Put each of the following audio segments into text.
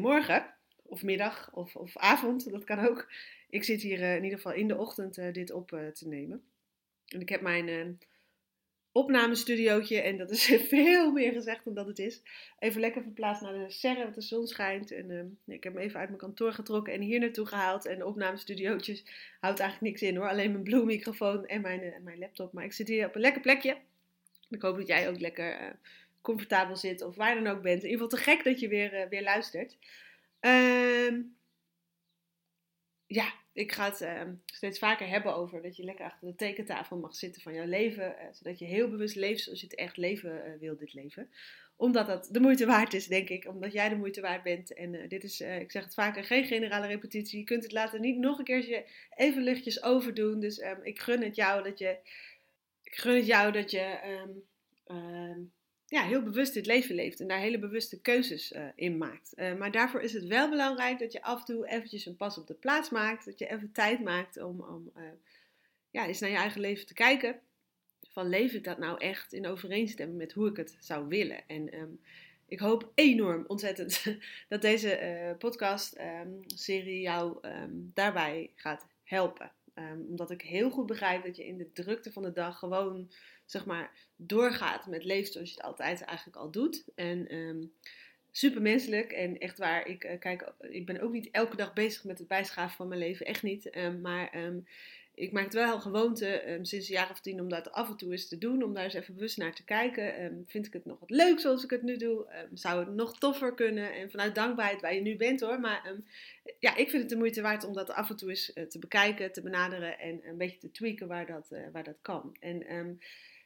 Goedemorgen, of middag, of, of avond, dat kan ook. Ik zit hier uh, in ieder geval in de ochtend uh, dit op uh, te nemen. En ik heb mijn opnamestudiootje, en dat is veel meer gezegd dan dat het is, even lekker verplaatst naar de serre, want de zon schijnt. En ik heb hem even uit mijn kantoor getrokken en hier naartoe gehaald. En opnamestudiootjes houdt eigenlijk niks in hoor, alleen mijn Blue microfoon en mijn, mijn laptop. Maar ik zit hier op een lekker plekje. Ik hoop dat jij ook lekker comfortabel zit of waar dan ook bent. In ieder geval te gek dat je weer, uh, weer luistert. Uh, ja, ik ga het uh, steeds vaker hebben over dat je lekker achter de tekentafel mag zitten van jouw leven. Uh, zodat je heel bewust leeft zoals je het echt leven wil, dit leven. Omdat dat de moeite waard is, denk ik. Omdat jij de moeite waard bent. En dit is, ik zeg het vaker, geen generale repetitie. Je kunt het later niet nog een keertje even luchtjes overdoen. Dus um, ik gun het jou dat je... Ik gun het jou dat je... ja, heel bewust dit leven leeft en daar hele bewuste keuzes uh, in maakt. Uh, maar daarvoor is het wel belangrijk dat je af en toe eventjes een pas op de plaats maakt. Dat je even tijd maakt om, om uh, ja, eens naar je eigen leven te kijken. Van leef ik dat nou echt in overeenstemming met hoe ik het zou willen? En um, ik hoop enorm, ontzettend, dat deze podcast-serie um, jou um, daarbij gaat helpen. omdat ik heel goed begrijp dat je in de drukte van de dag gewoon zeg maar, doorgaat met leven zoals je het altijd eigenlijk al doet. En um, super menselijk en echt waar. Ik, uh, kijk, ik ben ook niet elke dag bezig met het bijschaven van mijn leven, echt niet. Um, maar um, ik maak het wel heel gewoonte sinds een jaar of tien om dat af en toe eens te doen. Om daar eens even bewust naar te kijken. vind ik het nog wat leuk zoals ik het nu doe? zou het nog toffer kunnen? En vanuit dankbaarheid waar je nu bent hoor. Maar ja, ik vind het de moeite waard om dat af en toe eens uh, te bekijken, te benaderen en een beetje te tweaken waar dat, uh, waar dat kan. En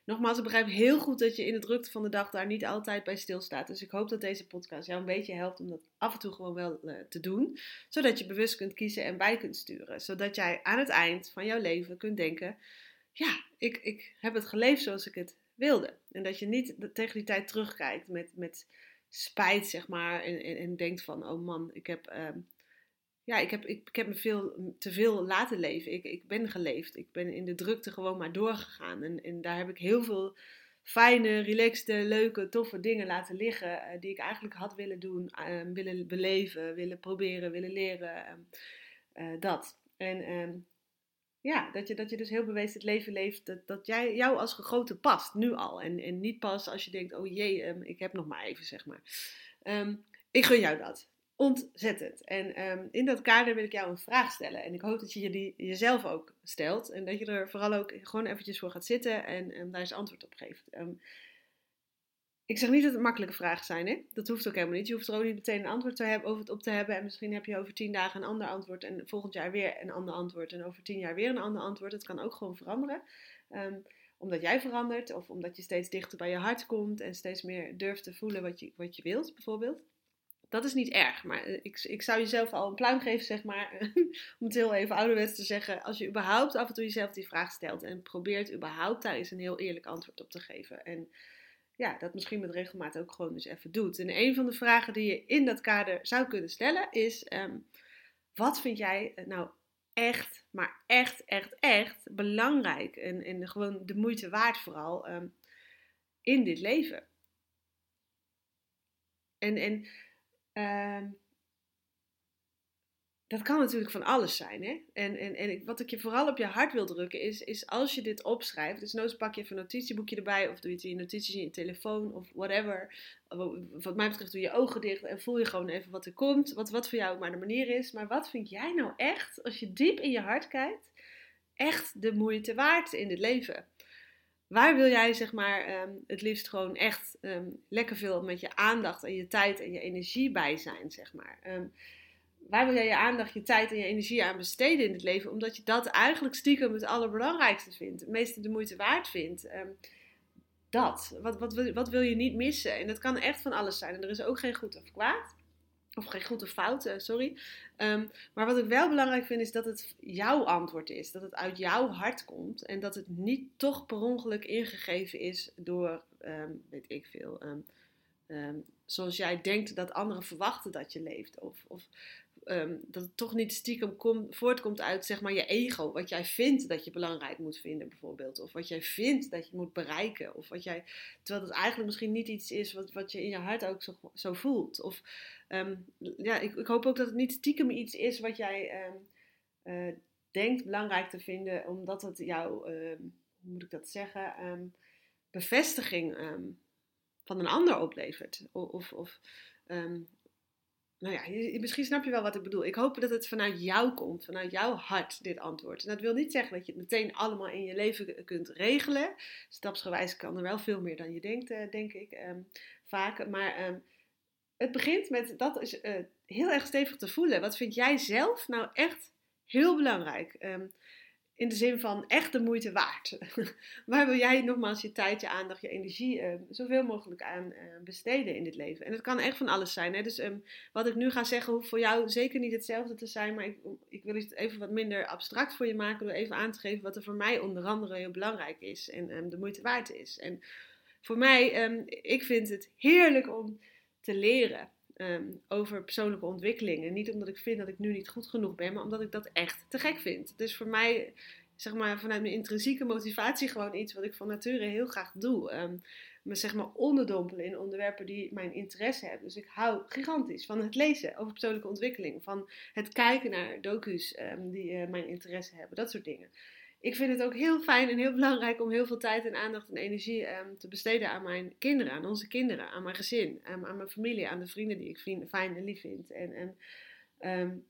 nogmaals, ik begrijp heel goed dat je in de drukte van de dag daar niet altijd bij stilstaat. Dus ik hoop dat deze podcast jou een beetje helpt om dat af en toe gewoon wel uh, te doen. Zodat je bewust kunt kiezen en bij kunt sturen. Zodat jij aan het eind van jouw leven kunt denken: ja, ik, ik heb het geleefd zoals ik het wilde. En dat je niet tegen die tijd terugkijkt met, met spijt, zeg maar. En, en, en denkt van: oh man, ik heb. Uh, ja, ik heb, ik, heb me veel te veel laten leven. Ik, ik ben geleefd. Ik ben in de drukte gewoon maar doorgegaan. En, en daar heb ik heel veel fijne, relaxte, leuke, toffe dingen laten liggen. Uh, die ik eigenlijk had willen doen, uh, willen beleven, willen proberen, willen leren. Uh, dat. En ehm, ja, dat je, dat je dus heel bewezen het leven leeft dat, dat jij, jou als gegoten past, nu al. En, en niet pas als je denkt, oh jee, ik heb nog maar even, zeg maar. Ik gun jou dat ontzettend. En um, in dat kader wil ik jou een vraag stellen. En ik hoop dat je die jezelf ook stelt. En dat je er vooral ook gewoon eventjes voor gaat zitten en um, daar eens antwoord op geeft. Um, ik zeg niet dat het makkelijke vragen zijn, hè? dat hoeft ook helemaal niet. Je hoeft er ook niet meteen een antwoord te hebben, het op te hebben. En misschien heb je over tien dagen een ander antwoord en volgend jaar weer een ander antwoord. En over tien jaar weer een ander antwoord. Het kan ook gewoon veranderen. omdat jij verandert of omdat je steeds dichter bij je hart komt en steeds meer durft te voelen wat je, wat je wilt, bijvoorbeeld dat is niet erg. Maar eh, ik, ik zou jezelf al een pluim geven, zeg maar. om het heel even ouderwets te zeggen. Als je überhaupt af en toe jezelf die vraag stelt. En probeert überhaupt daar eens een heel eerlijk antwoord op te geven. En ja, dat misschien met regelmaat ook gewoon dus even doet. En een van de vragen die je in dat kader zou kunnen stellen is: um, wat vind jij nou echt, maar echt, echt, echt belangrijk en, gewoon de moeite waard vooral um, in dit leven? En, en Uh, dat kan natuurlijk van alles zijn. Hè? En, en, en wat ik je vooral op je hart wil drukken is, is als je dit opschrijft. Dus nooit pak je even een notitieboekje erbij of doe je het in notities in je telefoon of whatever. Wat mij betreft doe je ogen dicht en voel je gewoon even wat er komt. Wat, wat voor jou maar de manier is. Maar wat vind jij nou echt, als je diep in je hart kijkt, echt de moeite waard in dit leven? Waar wil jij zeg maar um, het liefst gewoon echt um, lekker veel met je aandacht en je tijd en je energie bij zijn, zeg maar? Um, waar wil jij je aandacht, je tijd en je energie aan besteden in het leven? Omdat je dat eigenlijk stiekem het allerbelangrijkste vindt, het meeste de moeite waard vindt. dat. Wat, wat, wat wil je niet missen? En dat kan echt van alles zijn. En er is ook geen goed of kwaad. Of geen goed of fout, sorry. Um, maar wat ik wel belangrijk vind is dat het jouw antwoord is. Dat het uit jouw hart komt. En dat het niet toch per ongeluk ingegeven is door, um, weet ik veel, um, zoals jij denkt dat anderen verwachten dat je leeft. Of, of ehm, dat het toch niet stiekem komt, voortkomt uit zeg maar, je ego. Wat jij vindt dat je belangrijk moet vinden, bijvoorbeeld. Of wat jij vindt dat je moet bereiken. Of wat jij, terwijl het eigenlijk misschien niet iets is wat, wat je in je hart ook zo, zo voelt. Of ehm, ja, ik, ik, hoop ook dat het niet stiekem iets is wat jij ehm, eh, denkt belangrijk te vinden, omdat het jou, hoe moet ik dat zeggen, bevestiging van een ander oplevert. Of, of nou ja, misschien snap je wel wat ik bedoel. Ik hoop dat het vanuit jou komt, vanuit jouw hart, dit antwoord. En dat wil niet zeggen dat je het meteen allemaal in je leven kunt regelen. Stapsgewijs kan er wel veel meer dan je denkt, eh, denk ik, ehm, vaak. Maar ehm, het begint met dat is uh, heel erg stevig te voelen. Wat vind jij zelf nou echt heel belangrijk? Um, in de zin van echt de moeite waard. Waar wil jij nogmaals je tijd, je aandacht, je energie uh, zoveel mogelijk aan uh, besteden in dit leven? En het kan echt van alles zijn. Hè? Dus um, wat ik nu ga zeggen hoeft voor jou zeker niet hetzelfde te zijn. Maar ik, ik wil het even wat minder abstract voor je maken. Door even aan te geven wat er voor mij onder andere heel belangrijk is. En um, de moeite waard is. En voor mij, ik vind het heerlijk om te leren. Um, over persoonlijke ontwikkeling. En niet omdat ik vind dat ik nu niet goed genoeg ben, maar omdat ik dat echt te gek vind. Dus voor mij, zeg maar, vanuit mijn intrinsieke motivatie gewoon iets wat ik van nature heel graag doe. Um, me zeg maar onderdompelen in onderwerpen die mijn interesse hebben. Dus ik hou gigantisch van het lezen over persoonlijke ontwikkeling. Van het kijken naar docu's um, die uh, mijn interesse hebben. Dat soort dingen ik vind het ook heel fijn en heel belangrijk om heel veel tijd en aandacht en energie um, te besteden aan mijn kinderen, aan onze kinderen, aan mijn gezin, um, aan mijn familie, aan de vrienden die ik fijn en lief vind. En, en um,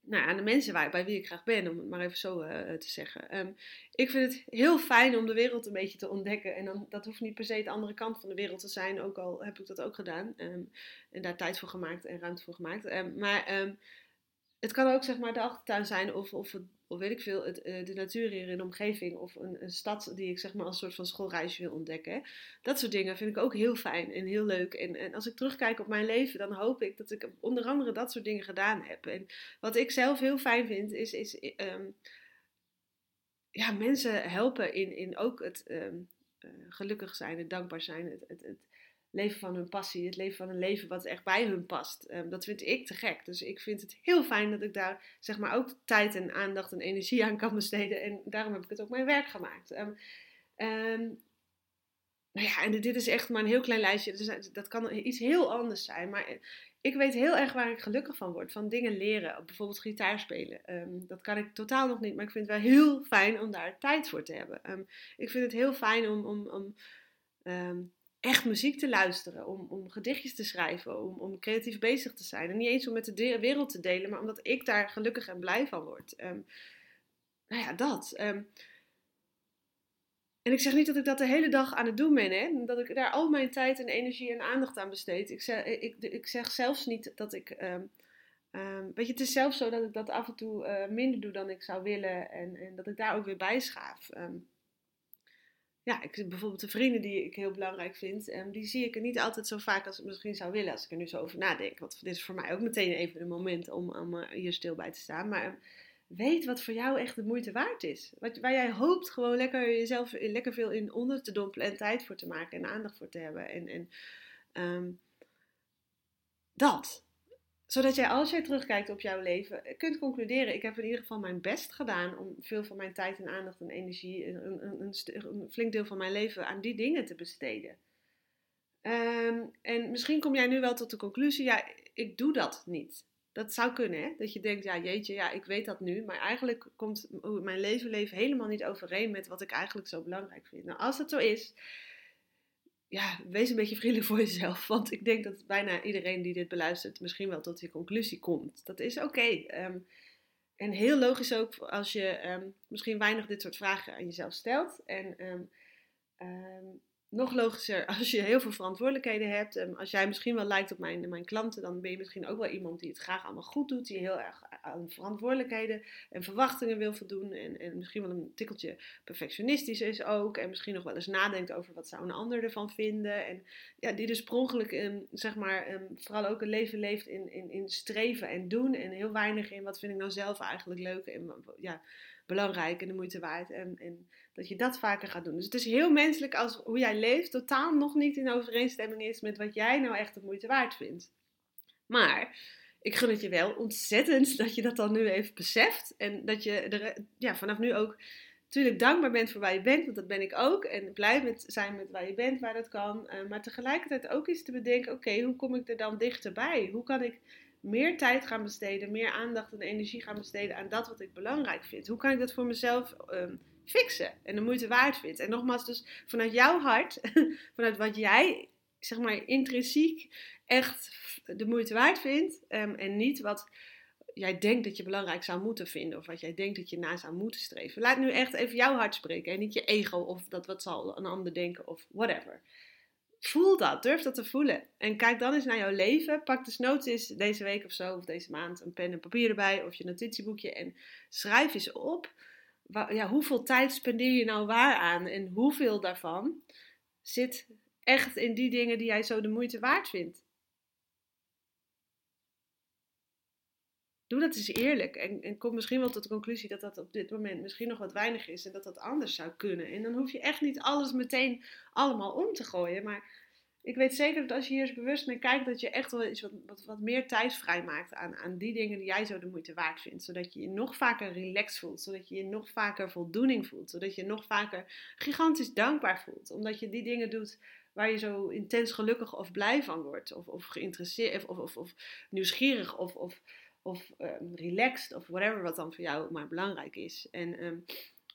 nou, aan de mensen waar, bij wie ik graag ben, om het maar even zo uh, te zeggen. ik vind het heel fijn om de wereld een beetje te ontdekken. En dan, dat hoeft niet per se de andere kant van de wereld te zijn, ook al heb ik dat ook gedaan. en daar tijd voor gemaakt en ruimte voor gemaakt. maar het kan ook zeg maar de achtertuin zijn of, of of weet ik veel, het, uh, de natuur hier in de omgeving of een, stad die ik zeg maar als soort van schoolreisje wil ontdekken. Dat soort dingen vind ik ook heel fijn en heel leuk. En, en als ik terugkijk op mijn leven, dan hoop ik dat ik onder andere dat soort dingen gedaan heb. En wat ik zelf heel fijn vind, is, is um, ja, mensen helpen in, in ook het um, uh, gelukkig zijn, het dankbaar zijn, het, het leven van hun passie, het leven van een leven wat echt bij hun past. Um, dat vind ik te gek. Dus ik vind het heel fijn dat ik daar zeg maar ook tijd en aandacht en energie aan kan besteden. En daarom heb ik het ook mijn werk gemaakt. Um, um, nou ja, en dit is echt maar een heel klein lijstje. Dus dat kan iets heel anders zijn. Maar ik weet heel erg waar ik gelukkig van word. Van dingen leren. Bijvoorbeeld gitaar spelen. dat kan ik totaal nog niet. Maar ik vind het wel heel fijn om daar tijd voor te hebben. ik vind het heel fijn om, om, om echt muziek te luisteren, om, om gedichtjes te schrijven, om, om creatief bezig te zijn. En niet eens om met de wereld te delen, maar omdat ik daar gelukkig en blij van word. Um, nou ja, dat. Um, en ik zeg niet dat ik dat de hele dag aan het doen ben, hè? dat ik daar al mijn tijd en energie en aandacht aan besteed. Ik zeg, ik, ik zeg zelfs niet dat ik. Um, weet je, het is zelfs zo dat ik dat af en toe uh, minder doe dan ik zou willen en, en dat ik daar ook weer bij schaaf ja, ik, bijvoorbeeld de vrienden die ik heel belangrijk vind, um, die zie ik er niet altijd zo vaak als ik misschien zou willen, als ik er nu zo over nadenk. Want dit is voor mij ook meteen even een moment om, om uh, hier stil bij te staan. Maar weet wat voor jou echt de moeite waard is. Wat, waar jij hoopt gewoon lekker jezelf lekker veel in onder te dompelen en tijd voor te maken en aandacht voor te hebben. En, en um, dat zodat jij als jij terugkijkt op jouw leven kunt concluderen: ik heb in ieder geval mijn best gedaan om veel van mijn tijd en aandacht en energie, een, een, een, flink deel van mijn leven aan die dingen te besteden. Um, en misschien kom jij nu wel tot de conclusie: ja, ik doe dat niet. Dat zou kunnen, hè? Dat je denkt, ja, jeetje, ja, ik weet dat nu. Maar eigenlijk komt mijn leven, leven helemaal niet overeen met wat ik eigenlijk zo belangrijk vind. Nou, als het zo is, ja, wees een beetje vriendelijk voor jezelf. Want ik denk dat bijna iedereen die dit beluistert misschien wel tot die conclusie komt. Dat is oké. Ehm, en heel logisch ook als je um, misschien weinig dit soort vragen aan jezelf stelt. En um, nog logischer als je heel veel verantwoordelijkheden hebt. En als jij misschien wel lijkt op mijn, mijn klanten, dan ben je misschien ook wel iemand die het graag allemaal goed doet. Die heel erg aan verantwoordelijkheden en verwachtingen wil voldoen. En, en misschien wel een tikkeltje perfectionistisch is ook. En misschien nog wel eens nadenkt over wat zou een ander ervan vinden. En ja, die dus per ongeluk, zeg maar, vooral ook een leven leeft in, in, in streven en doen. En heel weinig in wat vind ik nou zelf eigenlijk leuk. En ja, belangrijk en de moeite waard. En, en dat je dat vaker gaat doen. Dus het is heel menselijk als hoe jij leeft totaal nog niet in overeenstemming is met wat jij nou echt de moeite waard vindt. Maar ik gun het je wel ontzettend dat je dat dan nu even beseft. En dat je er ja, vanaf nu ook natuurlijk dankbaar bent voor waar je bent, want dat ben ik ook. En blij met zijn met waar je bent, waar dat kan. Uh, maar tegelijkertijd ook eens te bedenken, oké, hoe kom ik er dan dichterbij? Hoe kan ik meer tijd gaan besteden, meer aandacht en energie gaan besteden aan dat wat ik belangrijk vind? Hoe kan ik dat voor mezelf um, fixen en de moeite waard vind? En nogmaals, dus vanuit jouw hart, vanuit wat jij, zeg maar, intrinsiek echt de moeite waard vindt um, en niet wat jij denkt dat je belangrijk zou moeten vinden of wat jij denkt dat je na zou moeten streven. Laat nu echt even jouw hart spreken en niet je ego of dat wat zal een ander denken of whatever. Voel dat, durf dat te voelen. En kijk dan eens naar jouw leven. Pak dus notes deze week of zo, of deze maand, een pen en papier erbij, of je notitieboekje. En schrijf eens op. Ja, hoeveel tijd spendeer je nou waar aan? En hoeveel daarvan zit echt in die dingen die jij zo de moeite waard vindt? Doe dat eens eerlijk. En, en kom misschien wel tot de conclusie dat dat op dit moment misschien nog wat weinig is en dat dat anders zou kunnen. En dan hoef je echt niet alles meteen allemaal om te gooien. Maar ik weet zeker dat als je hier eens bewust naar kijkt, dat je echt wel iets wat, wat, wat meer tijd vrijmaakt aan, aan die dingen die jij zo de moeite waard vindt. Zodat je je nog vaker relaxed voelt, zodat je je nog vaker voldoening voelt, zodat je nog vaker gigantisch dankbaar voelt. Omdat je die dingen doet waar je zo intens gelukkig of blij van wordt. Of, of geïnteresseerd of, of, of nieuwsgierig of, of of um, relaxed of whatever wat dan voor jou maar belangrijk is. En um,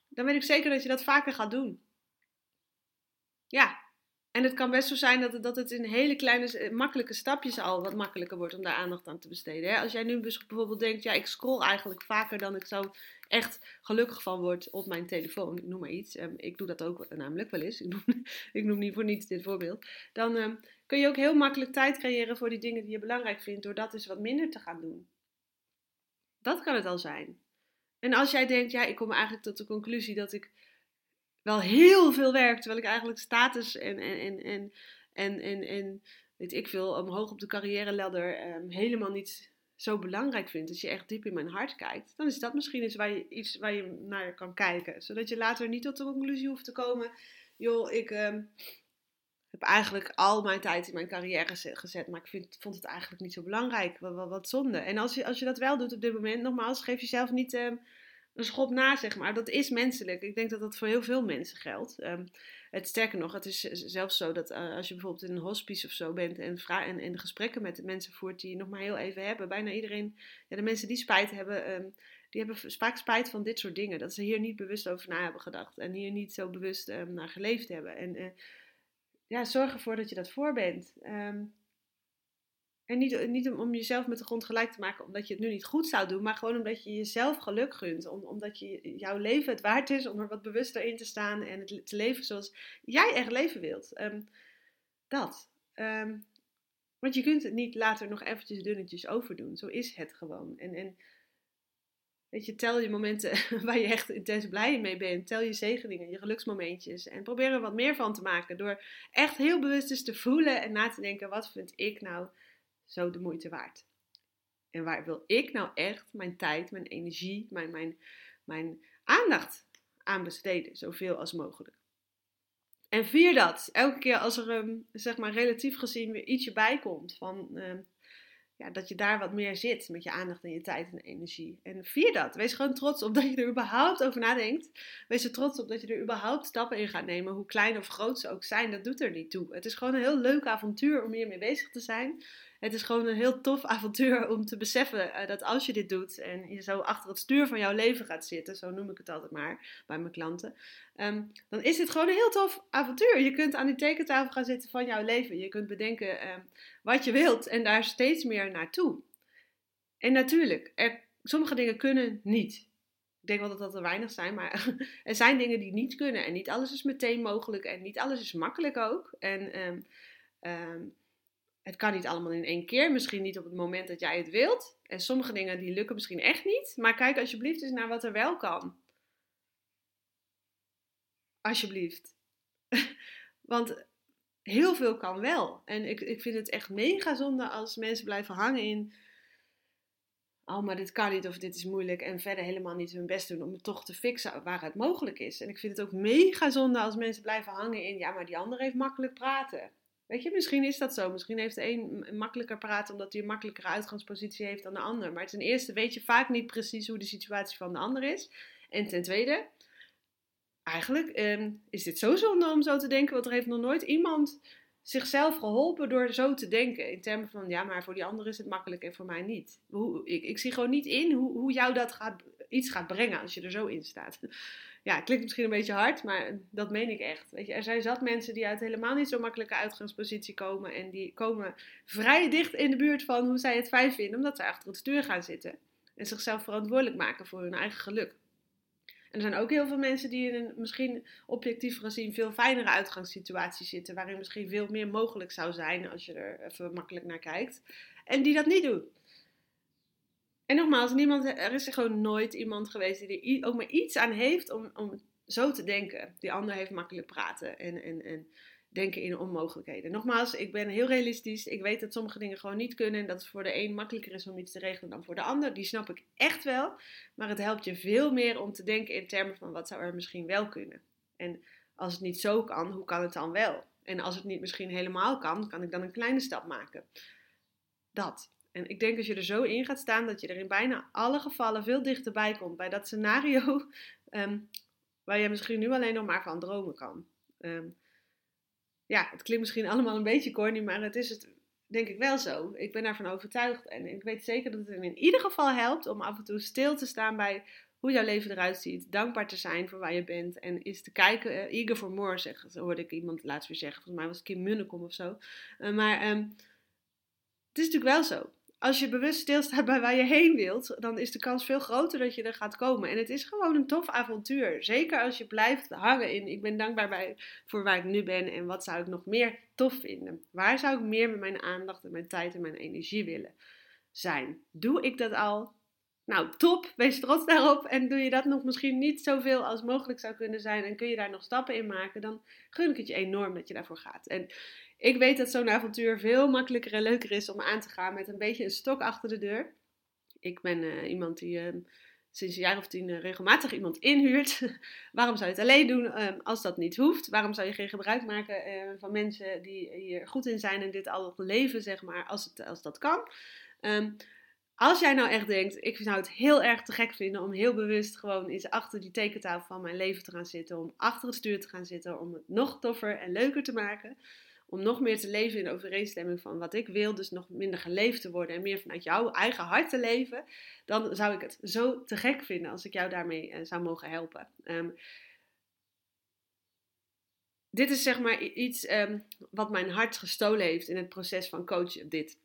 dan weet ik zeker dat je dat vaker gaat doen. Ja, en het kan best zo zijn dat het, dat het in hele kleine, eh, makkelijke stapjes al wat makkelijker wordt om daar aandacht aan te besteden. Hè? Als jij nu bijvoorbeeld denkt, ja, ik scroll eigenlijk vaker dan ik zo echt gelukkig van word op mijn telefoon, ik noem maar iets. Um, ik doe dat ook namelijk wel eens. Ik noem, ik noem niet voor niets dit voorbeeld. Dan kun je ook heel makkelijk tijd creëren voor die dingen die je belangrijk vindt, door dat eens wat minder te gaan doen. Dat kan het al zijn. En als jij denkt, ja, ik kom eigenlijk tot de conclusie dat ik wel heel veel werk, terwijl ik eigenlijk status en, en, en, en, en, en, en weet ik veel, omhoog op de carrière ladder um, helemaal niet zo belangrijk vind, als je echt diep in mijn hart kijkt, dan is dat misschien iets waar je, iets waar je naar kan kijken. Zodat je later niet tot de conclusie hoeft te komen, joh, ik, um, heb eigenlijk al mijn tijd in mijn carrière gezet, maar ik vind, vond het eigenlijk niet zo belangrijk. Wat, wat, zonde. En als je, als je dat wel doet op dit moment, nogmaals, geef jezelf niet um, een schop na, zeg maar. Dat is menselijk. Ik denk dat dat voor heel veel mensen geldt. Um, het sterker nog, het is zelfs zo dat uh, als je bijvoorbeeld in een hospice of zo bent en, en, gesprekken met de mensen voert die je nog maar heel even hebben, bijna iedereen, ja, de mensen die spijt hebben. Um, die hebben vaak spijt van dit soort dingen. Dat ze hier niet bewust over na hebben gedacht. En hier niet zo bewust naar geleefd hebben. En uh, ja, zorg ervoor dat je dat voor bent. Ehm, en niet, niet om, jezelf met de grond gelijk te maken omdat je het nu niet goed zou doen, maar gewoon omdat je jezelf geluk gunt. Om, omdat je, jouw leven het waard is om er wat bewuster in te staan en het te leven zoals jij echt leven wilt. Ehm, dat. Um, want je kunt het niet later nog eventjes dunnetjes overdoen. Zo is het gewoon. En, en Weet je, tel je momenten waar je echt intens blij mee bent. Tel je zegeningen, je geluksmomentjes. En probeer er wat meer van te maken. Door echt heel bewust eens te voelen en na te denken: wat vind ik nou zo de moeite waard? En waar wil ik nou echt mijn tijd, mijn energie, mijn, mijn, mijn aandacht aan besteden? Zoveel als mogelijk. En vier dat. Elke keer als er um, zeg maar relatief gezien weer ietsje bij komt. Van um, ja, dat je daar wat meer zit met je aandacht en je tijd en energie. En vier dat. Wees gewoon trots op dat je er überhaupt over nadenkt. Wees er trots op dat je er überhaupt stappen in gaat nemen. Hoe klein of groot ze ook zijn, dat doet er niet toe. Het is gewoon een heel leuk avontuur om hiermee bezig te zijn. Het is gewoon een heel tof avontuur om te beseffen uh, dat als je dit doet en je zo achter het stuur van jouw leven gaat zitten, zo noem ik het altijd maar bij mijn klanten, um, dan is dit gewoon een heel tof avontuur. Je kunt aan die tekentafel gaan zitten van jouw leven. Je kunt bedenken um, wat je wilt en daar steeds meer naartoe. En natuurlijk, er, sommige dingen kunnen niet. Ik denk wel dat dat er weinig zijn, maar er zijn dingen die niet kunnen. En niet alles is meteen mogelijk en niet alles is makkelijk ook. En um, het kan niet allemaal in één keer. Misschien niet op het moment dat jij het wilt. En sommige dingen die lukken misschien echt niet. Maar kijk alsjeblieft eens naar wat er wel kan. Alsjeblieft. Want heel veel kan wel. En ik, ik vind het echt mega zonde als mensen blijven hangen in. Oh, maar dit kan niet of dit is moeilijk. En verder helemaal niet hun best doen om het toch te fixen waar het mogelijk is. En ik vind het ook mega zonde als mensen blijven hangen in. Ja, maar die ander heeft makkelijk praten. Weet je, misschien is dat zo. Misschien heeft de een makkelijker praten omdat hij een makkelijkere uitgangspositie heeft dan de ander. Maar ten eerste weet je vaak niet precies hoe de situatie van de ander is. En ten tweede, eigenlijk ehm, is dit zo zonde om zo te denken, want er heeft nog nooit iemand zichzelf geholpen door zo te denken. In termen van, ja, maar voor die ander is het makkelijk en voor mij niet. Hoe, ik, ik zie gewoon niet in hoe, hoe jou dat gaat, iets gaat brengen als je er zo in staat. Ja, klinkt misschien een beetje hard, maar dat meen ik echt. Weet je, er zijn zat mensen die uit helemaal niet zo makkelijke uitgangspositie komen. En die komen vrij dicht in de buurt van hoe zij het fijn vinden, omdat ze achter het stuur gaan zitten. En zichzelf verantwoordelijk maken voor hun eigen geluk. En er zijn ook heel veel mensen die in een misschien objectief gezien veel fijnere uitgangssituatie zitten, waarin misschien veel meer mogelijk zou zijn als je er even makkelijk naar kijkt, en die dat niet doen. En nogmaals, niemand, er is er gewoon nooit iemand geweest die er ook maar iets aan heeft om, om zo te denken. Die ander heeft makkelijk praten en, en, en denken in onmogelijkheden. Nogmaals, ik ben heel realistisch. Ik weet dat sommige dingen gewoon niet kunnen. En dat het voor de een makkelijker is om iets te regelen dan voor de ander. Die snap ik echt wel. Maar het helpt je veel meer om te denken in termen van wat zou er misschien wel kunnen. En als het niet zo kan, hoe kan het dan wel? En als het niet misschien helemaal kan, kan ik dan een kleine stap maken. Dat. En ik denk als je er zo in gaat staan, dat je er in bijna alle gevallen veel dichterbij komt bij dat scenario ehm, waar je misschien nu alleen nog maar van dromen kan. Um, ja, het klinkt misschien allemaal een beetje corny, maar het is het denk ik wel zo. Ik ben daarvan overtuigd en ik weet zeker dat het in ieder geval helpt om af en toe stil te staan bij hoe jouw leven eruit ziet. Dankbaar te zijn voor waar je bent en is te kijken, uh, eager for more, zeggen, zo hoorde ik iemand laatst weer zeggen. Volgens mij was het Kim Munnekom of zo. Uh, maar um, het is natuurlijk wel zo als je bewust stilstaat bij waar je heen wilt, dan is de kans veel groter dat je er gaat komen. En het is gewoon een tof avontuur. Zeker als je blijft hangen in, ik ben dankbaar bij, voor waar ik nu ben en wat zou ik nog meer tof vinden. Waar zou ik meer met mijn aandacht en mijn tijd en mijn energie willen zijn? Doe ik dat al? Nou, top, wees trots daarop. En doe je dat nog misschien niet zoveel als mogelijk zou kunnen zijn en kun je daar nog stappen in maken, dan gun ik het je enorm dat je daarvoor gaat. En ik weet dat zo'n avontuur veel makkelijker en leuker is om aan te gaan met een beetje een stok achter de deur. Ik ben uh, iemand die uh, sinds een jaar of tien uh, regelmatig iemand inhuurt. Waarom zou je het alleen doen ehm, als dat niet hoeft? Waarom zou je geen gebruik maken van mensen die hier goed in zijn en dit al leven, zeg maar, als, het, als dat kan? Als jij nou echt denkt, ik zou het heel erg te gek vinden om heel bewust gewoon eens achter die tekentafel van mijn leven te gaan zitten, om achter het stuur te gaan zitten, om het nog toffer en leuker te maken, om nog meer te leven in overeenstemming van wat ik wil, dus nog minder geleefd te worden en meer vanuit jouw eigen hart te leven, dan zou ik het zo te gek vinden als ik jou daarmee uh, zou mogen helpen. Um, dit is zeg maar iets um, wat mijn hart gestolen heeft in het proces van coachen. Dit.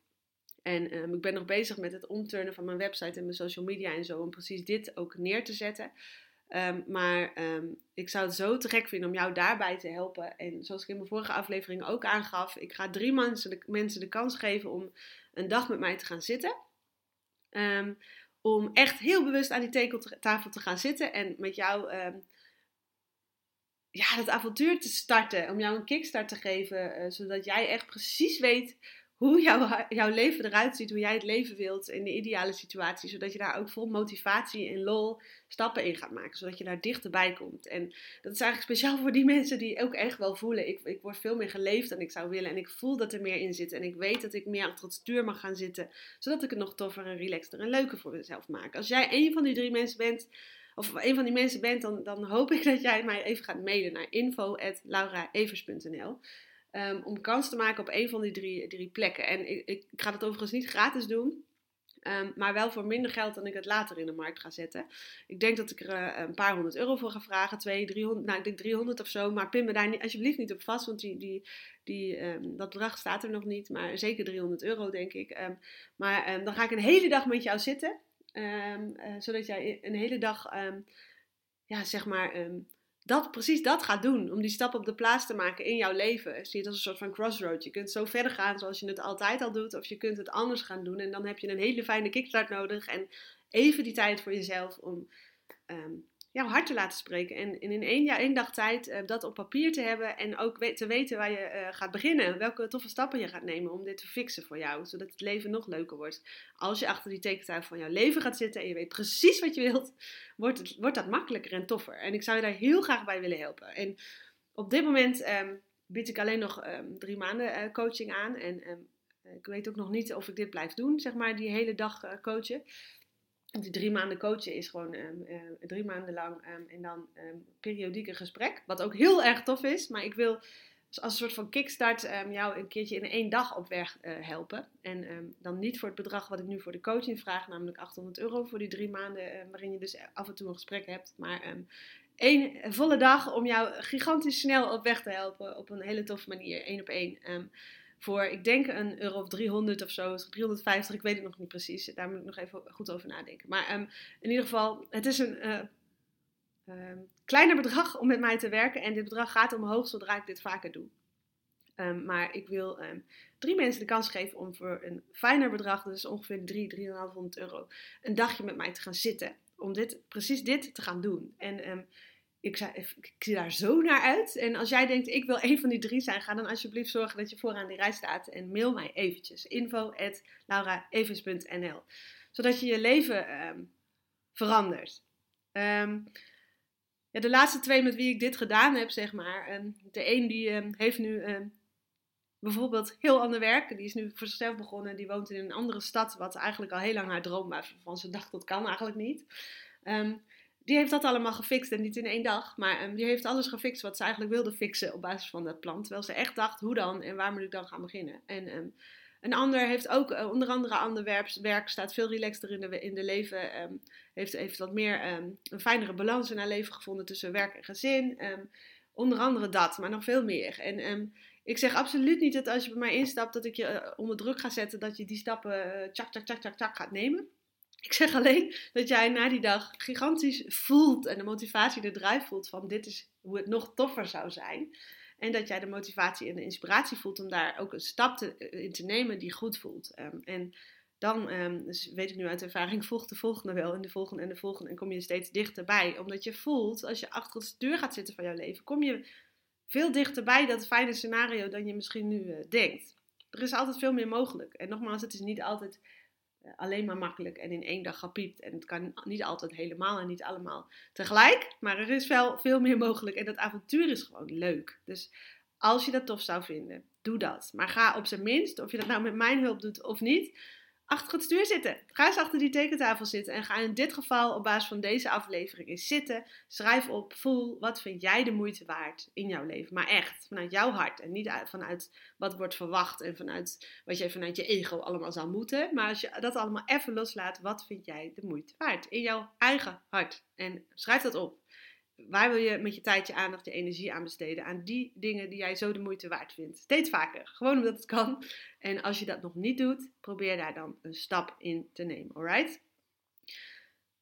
En um, ik ben nog bezig met het omturnen van mijn website en mijn social media en zo, om precies dit ook neer te zetten. Um, maar um, ik zou het zo te gek vinden om jou daarbij te helpen. En zoals ik in mijn vorige aflevering ook aangaf, ik ga drie mensen de, mensen de kans geven om een dag met mij te gaan zitten. Um, om echt heel bewust aan die tekeltafel te gaan zitten en met jou ja, dat avontuur te starten. Om jou een kickstart te geven, uh, zodat jij echt precies weet hoe jouw, jouw leven eruit ziet, hoe jij het leven wilt in de ideale situatie, zodat je daar ook vol motivatie en lol stappen in gaat maken, zodat je daar dichterbij komt. En dat is eigenlijk speciaal voor die mensen die ook echt wel voelen, ik, ik word veel meer geleefd dan ik zou willen en ik voel dat er meer in zit en ik weet dat ik meer achter het stuur mag gaan zitten, zodat ik het nog toffer en relaxter en leuker voor mezelf maak. Als jij een van die drie mensen bent, of een van die mensen bent, dan, dan hoop ik dat jij mij even gaat mailen naar info.lauraevers.nl. Um, om kans te maken op een van die drie, drie plekken. En ik, ik, ga dat overigens niet gratis doen. Um, maar wel voor minder geld dan ik het later in de markt ga zetten. Ik denk dat ik er uh, een paar honderd euro voor ga vragen. 200, 300, nou ik denk 300 of zo. Maar pin me daar niet, alsjeblieft niet op vast. Want die, die, die, um, dat bedrag staat er nog niet. Maar zeker 300 euro denk ik. Maar dan ga ik een hele dag met jou zitten. Uh, zodat jij een hele dag, ja zeg maar dat, precies dat gaat doen. Om die stap op de plaats te maken in jouw leven. Zie het als een soort van crossroad. Je kunt zo verder gaan zoals je het altijd al doet. Of je kunt het anders gaan doen. En dan heb je een hele fijne kickstart nodig. En even die tijd voor jezelf om um, jouw hart te laten spreken. En, in één, jaar, één dag tijd uh, dat op papier te hebben. En ook te weten waar je uh, gaat beginnen. Welke toffe stappen je gaat nemen om dit te fixen voor jou. Zodat het leven nog leuker wordt. Als je achter die tekentafel van jouw leven gaat zitten. En je weet precies wat je wilt. Wordt, het, wordt dat makkelijker en toffer. En ik zou je daar heel graag bij willen helpen. En op dit moment... Um, bied ik alleen nog ehm, drie maanden coaching aan. En ehm, ik weet ook nog niet of ik dit blijf doen, zeg maar, die hele dag coachen. Die drie maanden coachen is gewoon drie maanden lang en dan periodiek een gesprek. Wat ook heel erg tof is. Maar ik wil als een soort van kickstart um, jou een keertje in één dag op weg uh, helpen. En um, dan niet voor het bedrag wat ik nu voor de coaching vraag, namelijk 800 euro voor die drie maanden, uh, waarin je dus af en toe een gesprek hebt. Maar um, één volle dag om jou gigantisch snel op weg te helpen op een hele toffe manier, één op één. Voor, ik denk een euro of 300 of zo, 350, ik weet het nog niet precies. Daar moet ik nog even goed over nadenken. Maar in ieder geval, het is een uh, um, kleiner bedrag om met mij te werken. En dit bedrag gaat omhoog zodra ik dit vaker doe. Um, maar ik wil drie mensen de kans geven om voor een fijner bedrag, dus ongeveer 3, 3,500 euro, een dagje met mij te gaan zitten. Om dit, precies dit te gaan doen. En ik, ik, zie daar zo naar uit. En als jij denkt, ik wil een van die drie zijn, ga dan alsjeblieft zorgen dat je vooraan die rij staat. En mail mij eventjes. info Zodat je je leven verandert. Um, ja, de laatste twee met wie ik dit gedaan heb, zeg maar. En de een die heeft nu bijvoorbeeld heel ander werk. Die is nu voor zichzelf begonnen. Die woont in een andere stad, wat eigenlijk al heel lang haar droom was. Van ze dacht, dat kan eigenlijk niet. Um, die heeft dat allemaal gefixt en niet in één dag. Maar um, die heeft alles gefixt wat ze eigenlijk wilde fixen op basis van dat plan. Terwijl ze echt dacht, hoe dan en waar moet ik dan gaan beginnen? En um, een ander heeft ook, uh, onder andere ander werk, staat veel relaxter in de, in de leven. Um, heeft, heeft wat meer een fijnere balans in haar leven gevonden tussen werk en gezin. Onder andere dat, maar nog veel meer. En ik zeg absoluut niet dat als je bij mij instapt, dat ik je uh, onder druk ga zetten, dat je die stappen uh, tjak, tjak, tjak, tjak, tjak gaat nemen. Ik zeg alleen dat jij na die dag gigantisch voelt en de motivatie, de drive voelt van dit is hoe het nog toffer zou zijn. En dat jij de motivatie en de inspiratie voelt om daar ook een stap te, eh, in te nemen die goed voelt. Um, en dan, um, dus weet ik nu uit ervaring, volgt de volgende wel en de volgende en de volgende. En kom je steeds dichterbij. Omdat je voelt, als je achter de deur gaat zitten van jouw leven, kom je veel dichterbij dat fijne scenario dan je misschien nu uh, denkt. Er is altijd veel meer mogelijk. En nogmaals, het is niet altijd eh, alleen maar makkelijk en in één dag gepiept. En het kan niet altijd helemaal en niet allemaal tegelijk. Maar er is wel veel meer mogelijk. En dat avontuur is gewoon leuk. Dus als je dat tof zou vinden, doe dat. Maar ga op zijn minst, of je dat nou met mijn hulp doet of niet, achter het stuur zitten. Ga eens achter die tekentafel zitten en ga in dit geval op basis van deze aflevering eens zitten. Schrijf op, voel, wat vind jij de moeite waard in jouw leven? Maar echt, vanuit jouw hart en niet vanuit wat wordt verwacht en vanuit wat jij vanuit je ego allemaal zou moeten. Maar als je dat allemaal even loslaat, wat vind jij de moeite waard in jouw eigen hart? En schrijf dat op. Waar wil je met je tijd, je aandacht, je energie aan besteden? Aan die dingen die jij zo de moeite waard vindt. Steeds vaker. Gewoon omdat het kan. En als je dat nog niet doet, probeer daar dan een stap in te nemen. Alright?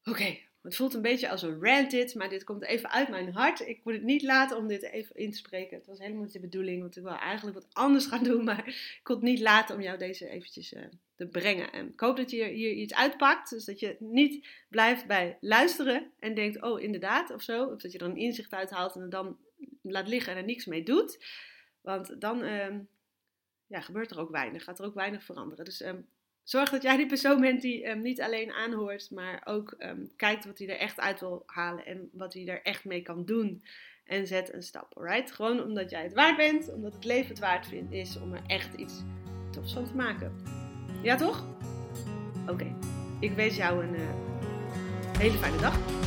Oké, het voelt een beetje als een rant dit, maar dit komt even uit mijn hart. Ik moet het niet laten om dit even in te spreken. Het was helemaal niet de bedoeling, want ik wil eigenlijk wat anders gaan doen. Maar ik kon het niet laten om jou deze eventjes uh, te brengen. En ik hoop dat je hier iets uitpakt. Dus dat je niet blijft bij luisteren en denkt, oh inderdaad of zo. Of dat je er een inzicht uithaalt en het dan laat liggen en er niks mee doet. Want dan uh, ja, gebeurt er ook weinig, gaat er ook weinig veranderen. Dus um, zorg dat jij die persoon bent die um, niet alleen aanhoort, maar ook um, kijkt wat hij er echt uit wil halen en wat hij er echt mee kan doen. En zet een stap, alright? Gewoon omdat jij het waard bent, omdat het leven het waard vindt, is om er echt iets tofs van te maken. Ja, toch? Oké. Ik wens jou een uh, hele fijne dag.